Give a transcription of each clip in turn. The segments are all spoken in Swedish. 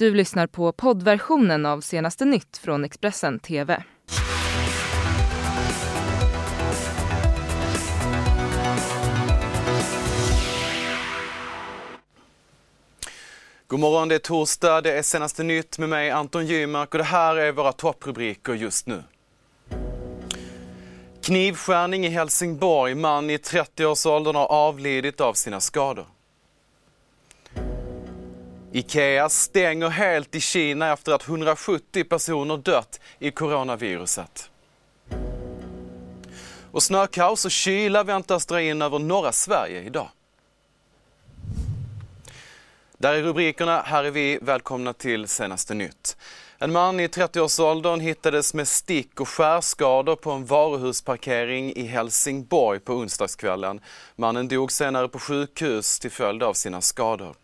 Du lyssnar på poddversionen av senaste nytt från Expressen TV. God morgon, det är torsdag, det är senaste nytt med mig Anton Gymark och det här är våra topprubriker just nu. Knivskärning i Helsingborg. Man i 30-årsåldern har avlidit av sina skador. Ikea stänger helt i Kina efter att 170 personer dött i coronaviruset. Och snökaos och kyla väntas dra in över norra Sverige idag. Där är rubrikerna, här är vi. Välkomna till senaste nytt. En man i 30-årsåldern hittades med stick och skärskador på en varuhusparkering i Helsingborg på onsdagskvällen. Mannen dog senare på sjukhus till följd av sina skador.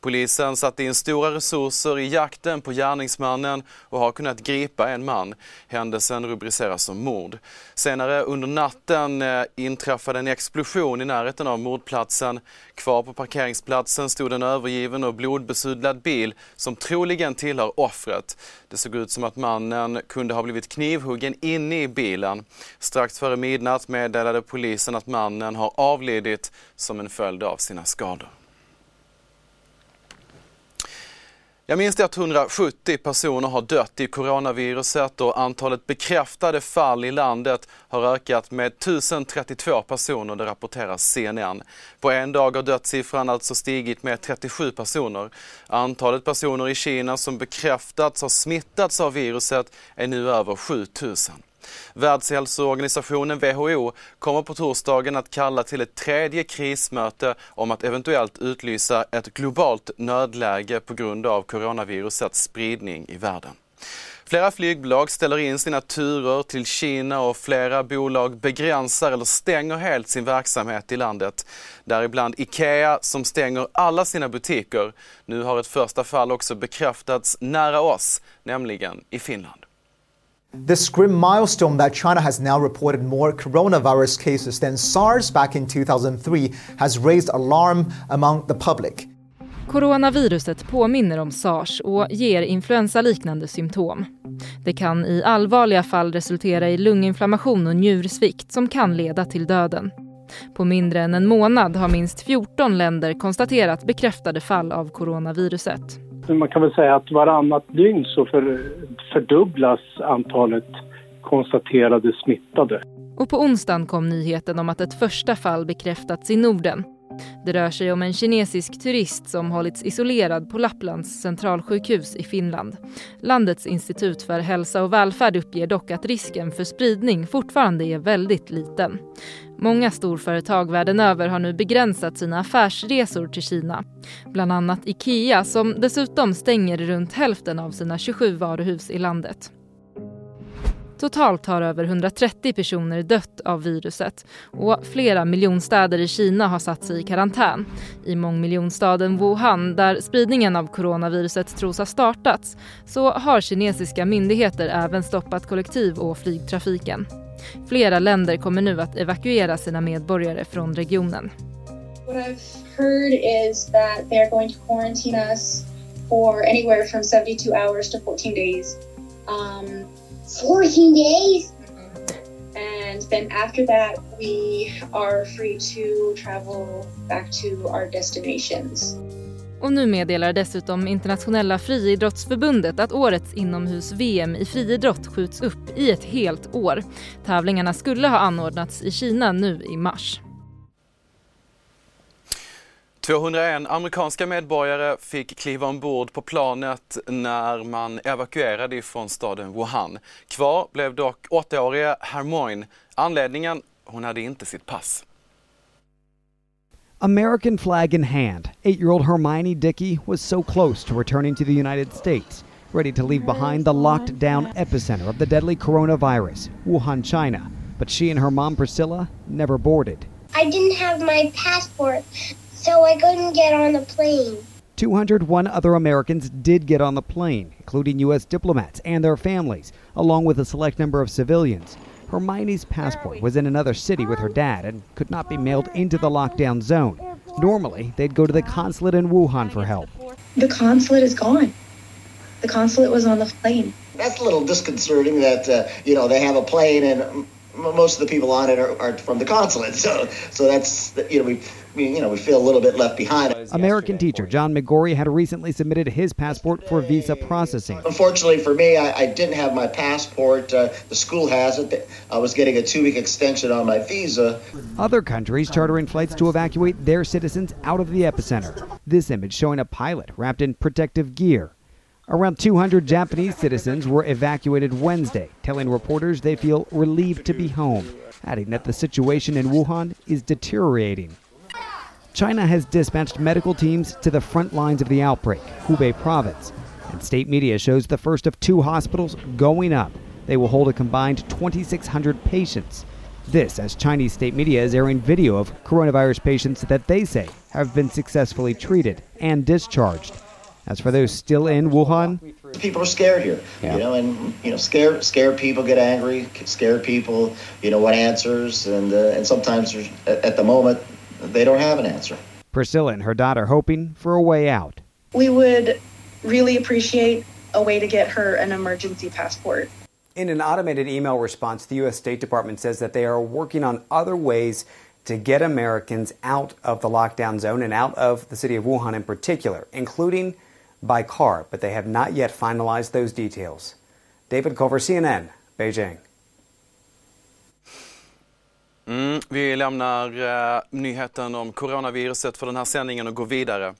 Polisen satte in stora resurser i jakten på gärningsmannen och har kunnat gripa en man. Händelsen rubriceras som mord. Senare under natten eh, inträffade en explosion i närheten av mordplatsen. Kvar på parkeringsplatsen stod en övergiven och blodbesudlad bil som troligen tillhör offret. Det såg ut som att mannen kunde ha blivit knivhuggen inne i bilen. Strax före midnatt meddelade polisen att mannen har avlidit som en följd av sina skador. Jag minns det att 170 personer har dött i coronaviruset och antalet bekräftade fall i landet har ökat med 1032 personer, det rapporterar CNN. På en dag har dödssiffran alltså stigit med 37 personer. Antalet personer i Kina som bekräftats ha smittats av viruset är nu över 7000. Världshälsoorganisationen WHO kommer på torsdagen att kalla till ett tredje krismöte om att eventuellt utlysa ett globalt nödläge på grund av coronavirusets spridning i världen. Flera flygbolag ställer in sina turer till Kina och flera bolag begränsar eller stänger helt sin verksamhet i landet. Däribland Ikea som stänger alla sina butiker. Nu har ett första fall också bekräftats nära oss, nämligen i Finland. This grim milestone that China has now reported more coronavirus cases than SARS back in 2003 has raised alarm among the public. Coronaviruset påminner om sars och ger influensaliknande symptom. Det kan i allvarliga fall resultera i lunginflammation och njursvikt som kan leda till döden. På mindre än en månad har minst 14 länder konstaterat bekräftade fall av coronaviruset. Man kan väl säga att varannat dygn så för, fördubblas antalet konstaterade smittade. Och på onsdagen kom nyheten om att ett första fall bekräftats i Norden. Det rör sig om en kinesisk turist som hållits isolerad på Lapplands centralsjukhus i Finland. Landets institut för hälsa och välfärd uppger dock att risken för spridning fortfarande är väldigt liten. Många storföretag världen över har nu begränsat sina affärsresor till Kina. Bland annat Ikea som dessutom stänger runt hälften av sina 27 varuhus i landet. Totalt har över 130 personer dött av viruset och flera miljonstäder i Kina har satt sig i karantän. I mångmiljonstaden Wuhan, där spridningen av coronaviruset tros ha startats, så har kinesiska myndigheter även stoppat kollektiv och flygtrafiken. Flera länder kommer nu att evakuera sina medborgare från regionen. What I've heard is that they're going to quarantine us for anywhere from 72 hours to 14 days. Um, 14 days? and then after that, we are free to travel back to our destinations. Och nu meddelar dessutom Internationella friidrottsförbundet att årets inomhus-VM i friidrott skjuts upp i ett helt år. Tävlingarna skulle ha anordnats i Kina nu i mars. 201 amerikanska medborgare fick kliva ombord på planet när man evakuerade från staden Wuhan. Kvar blev dock åttaåriga Hermoine. Anledningen? Hon hade inte sitt pass. American flag in hand, eight year old Hermione Dickey was so close to returning to the United States, ready to leave behind the locked down epicenter of the deadly coronavirus, Wuhan, China. But she and her mom, Priscilla, never boarded. I didn't have my passport, so I couldn't get on the plane. 201 other Americans did get on the plane, including U.S. diplomats and their families, along with a select number of civilians. Hermione's passport was in another city with her dad and could not be mailed into the lockdown zone. Normally, they'd go to the consulate in Wuhan for help. The consulate is gone. the consulate was on the plane. That's a little disconcerting that, uh, you know, they have a plane and most of the people on it are, are, from the consulate. So, so that's you know we, we, you know we feel a little bit left behind. American teacher John McGorry had recently submitted his passport for visa processing. Unfortunately for me, I, I didn't have my passport. Uh, the school has it. I was getting a two-week extension on my visa. Other countries chartering flights to evacuate their citizens out of the epicenter. This image showing a pilot wrapped in protective gear. Around 200 Japanese citizens were evacuated Wednesday, telling reporters they feel relieved to be home, adding that the situation in Wuhan is deteriorating. China has dispatched medical teams to the front lines of the outbreak, Hubei province, and state media shows the first of two hospitals going up. They will hold a combined 2,600 patients. This, as Chinese state media is airing video of coronavirus patients that they say have been successfully treated and discharged. As for those still in Wuhan, people are scared here. Yeah. You know, and you know, scared scared people get angry. Scared people, you know, want answers, and uh, and sometimes at the moment they don't have an answer. Priscilla and her daughter hoping for a way out. We would really appreciate a way to get her an emergency passport. In an automated email response, the U.S. State Department says that they are working on other ways to get Americans out of the lockdown zone and out of the city of Wuhan in particular, including by car, but they have not yet finalized those details. David Culver, CNN, Beijing. Mm, vi lämnar eh, nyheten om coronaviruset för den här sändningen och går vidare.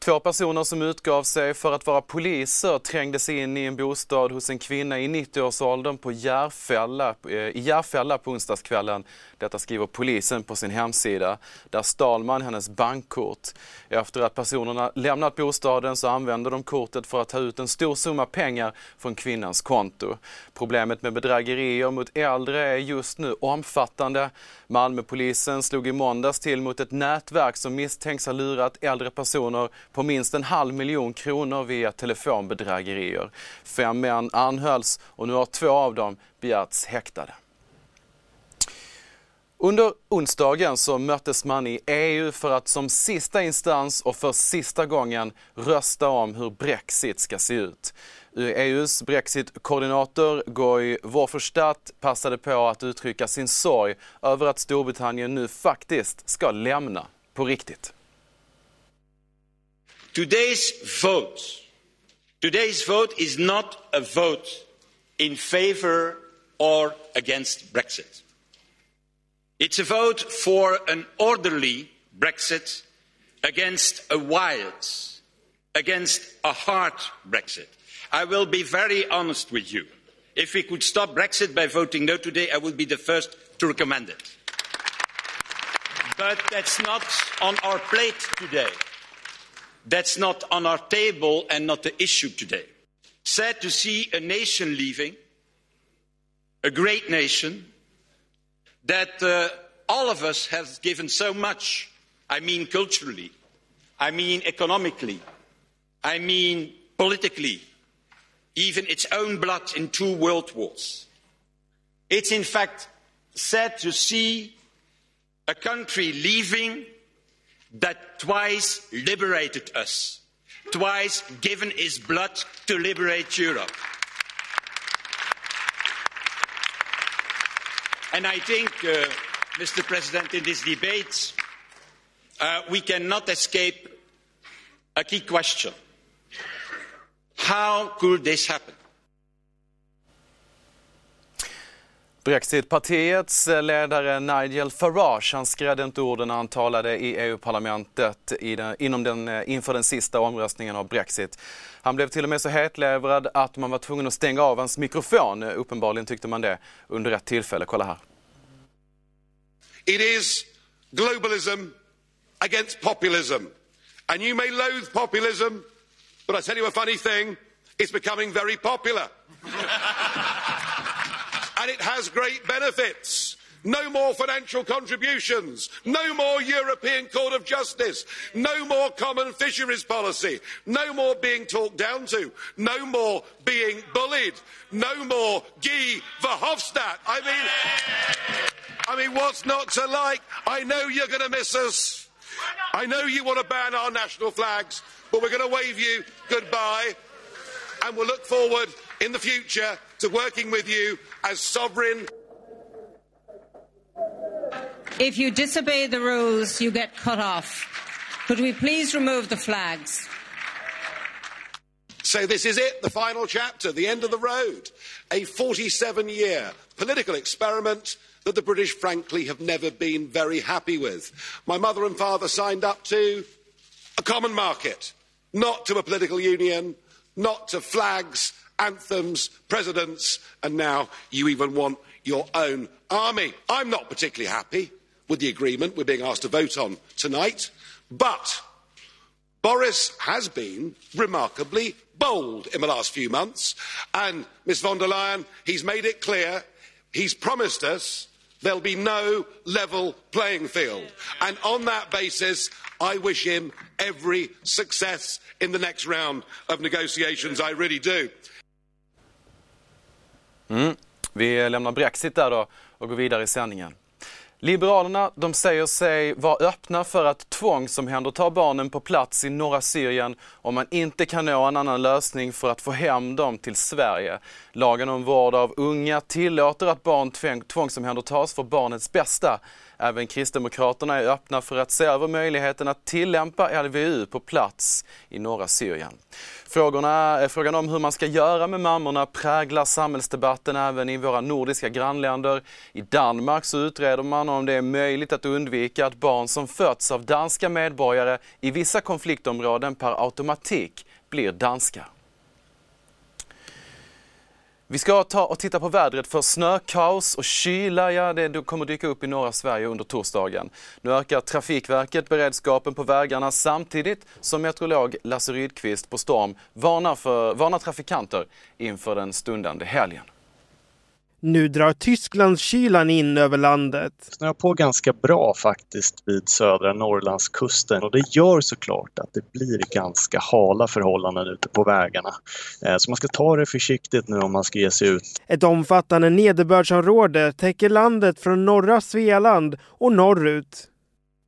Två personer som utgav sig för att vara poliser trängde sig in i en bostad hos en kvinna i 90-årsåldern på Järfälla, eh, i Järfälla på onsdagskvällen. Detta skriver polisen på sin hemsida. Där stal man hennes bankkort. Efter att personerna lämnat bostaden så använde de kortet för att ta ut en stor summa pengar från kvinnans konto. Problemet med bedrägerier mot äldre är just nu omfattande. Malmöpolisen slog i måndags till mot ett nätverk som misstänks ha lurat äldre personer på minst en halv miljon kronor via telefonbedrägerier. Fem män anhölls och nu har två av dem begärts häktade. Under onsdagen så möttes man i EU för att som sista instans och för sista gången rösta om hur Brexit ska se ut. EUs Brexit-koordinator Guy Verhofstadt passade på att uttrycka sin sorg över att Storbritannien nu faktiskt ska lämna på riktigt. Today's vote, today's vote is not a vote in favor or against Brexit. It's a vote for an orderly Brexit against a wild, against a hard Brexit. I will be very honest with you. If we could stop Brexit by voting no today, I would be the first to recommend it. But that's not on our plate today. That's not on our table and not the issue today. Sad to see a nation leaving, a great nation, that uh, all of us have given so much. I mean culturally, I mean economically, I mean politically, even its own blood in two world wars. It's in fact sad to see a country leaving that twice liberated us, twice given its blood to liberate Europe. And I think, uh, Mr. President, in this debate, uh, we cannot escape a key question. How could this happen? Brexitpartiets ledare Nigel Farage han skrädde inte orden när han talade i EU-parlamentet inom den, inför den sista omröstningen av Brexit. Han blev till och med så hetlevrad att man var tvungen att stänga av hans mikrofon. Uppenbarligen tyckte man det under ett tillfälle. Kolla här. It is globalism against populism. And you may loathe populism, but I tell you a funny thing, it's becoming very popular. And it has great benefits. No more financial contributions. No more European Court of Justice. No more common fisheries policy. No more being talked down to. No more being bullied. No more Guy Verhofstadt. I mean, I mean, what's not to like? I know you're going to miss us. I know you want to ban our national flags, but we're going to wave you goodbye. and we'll look forward in the future to working with you as sovereign. If you disobey the rules, you get cut off. Could we please remove the flags? So, this is it, the final chapter, the end of the road. A 47 year political experiment that the British, frankly, have never been very happy with. My mother and father signed up to a common market, not to a political union, not to flags, anthems, presidents, and now you even want your own army. I'm not particularly happy with the agreement we're being asked to vote on tonight, but Boris has been remarkably bold in the last few months, and Ms von der Leyen, he's made it clear, he's promised us there'll be no level playing field. And on that basis, I wish him every success in the next round of negotiations. I really do. Mm. Vi lämnar Brexit där då och går vidare i sändningen. Liberalerna de säger sig vara öppna för att tvångsomhänderta barnen på plats i norra Syrien om man inte kan nå en annan lösning för att få hem dem till Sverige. Lagen om vård av unga tillåter att barn tvångsomhändertas för barnets bästa. Även Kristdemokraterna är öppna för att se över möjligheten att tillämpa LVU på plats i norra Syrien. Frågorna, frågan om hur man ska göra med mammorna präglar samhällsdebatten även i våra nordiska grannländer. I Danmark så utreder man om det är möjligt att undvika att barn som fötts av danska medborgare i vissa konfliktområden per automatik blir danska. Vi ska ta och titta på vädret för snökaos och kyla, ja det kommer dyka upp i norra Sverige under torsdagen. Nu ökar Trafikverket beredskapen på vägarna samtidigt som meteorolog Lasse Rydqvist på Storm varnar, för, varnar trafikanter inför den stundande helgen. Nu drar Tysklandskylan in över landet. Det snöar på ganska bra faktiskt vid södra Norrlandskusten och det gör såklart att det blir ganska hala förhållanden ute på vägarna. Eh, så man ska ta det försiktigt nu om man ska ge sig ut. Ett omfattande nederbördsområde täcker landet från norra Svealand och norrut.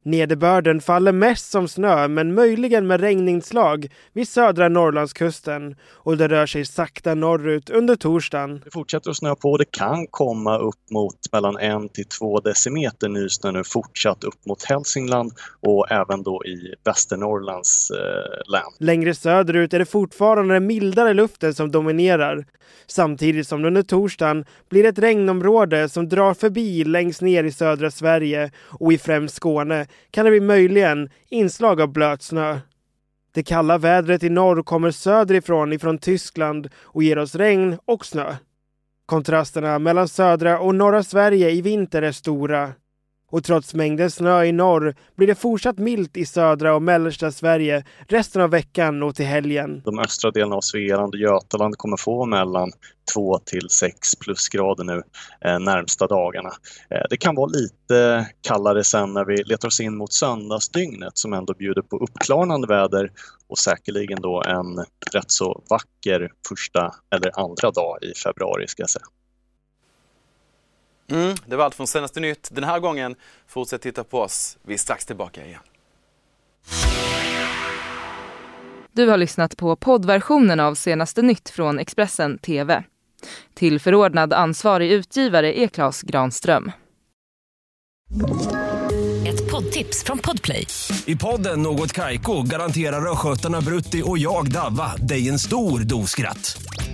Nederbörden faller mest som snö, men möjligen med regninslag vid södra Norrlandskusten och det rör sig sakta norrut under torsdagen. Det fortsätter att snöa på. Det kan komma upp mot mellan en till två decimeter nysnö nu fortsatt upp mot Hälsingland och även då i Västernorrlands eh, län. Längre söderut är det fortfarande den mildare luften som dominerar. Samtidigt som det under torsdagen blir ett regnområde som drar förbi längst ner i södra Sverige och i främst Skåne kan det bli möjligen inslag av blöt snö. Det kalla vädret i norr kommer söderifrån ifrån Tyskland och ger oss regn och snö. Kontrasterna mellan södra och norra Sverige i vinter är stora. Och trots mängden snö i norr blir det fortsatt milt i södra och mellersta Sverige resten av veckan och till helgen. De östra delarna av Svealand och Götaland kommer få mellan 2 till 6 plusgrader nu eh, närmsta dagarna. Eh, det kan vara lite kallare sen när vi letar oss in mot söndagsdygnet som ändå bjuder på uppklarnande väder och säkerligen då en rätt så vacker första eller andra dag i februari ska jag säga. Mm, det var allt från senaste nytt den här gången. Fortsätt titta på oss. Vi är strax tillbaka igen. Du har lyssnat på poddversionen av senaste nytt från Expressen TV. Tillförordnad ansvarig utgivare är Klas Granström. Ett poddtips från Podplay. I podden Något Kaiko garanterar östgötarna Brutti och jag, Davva, dig en stor dos skratt.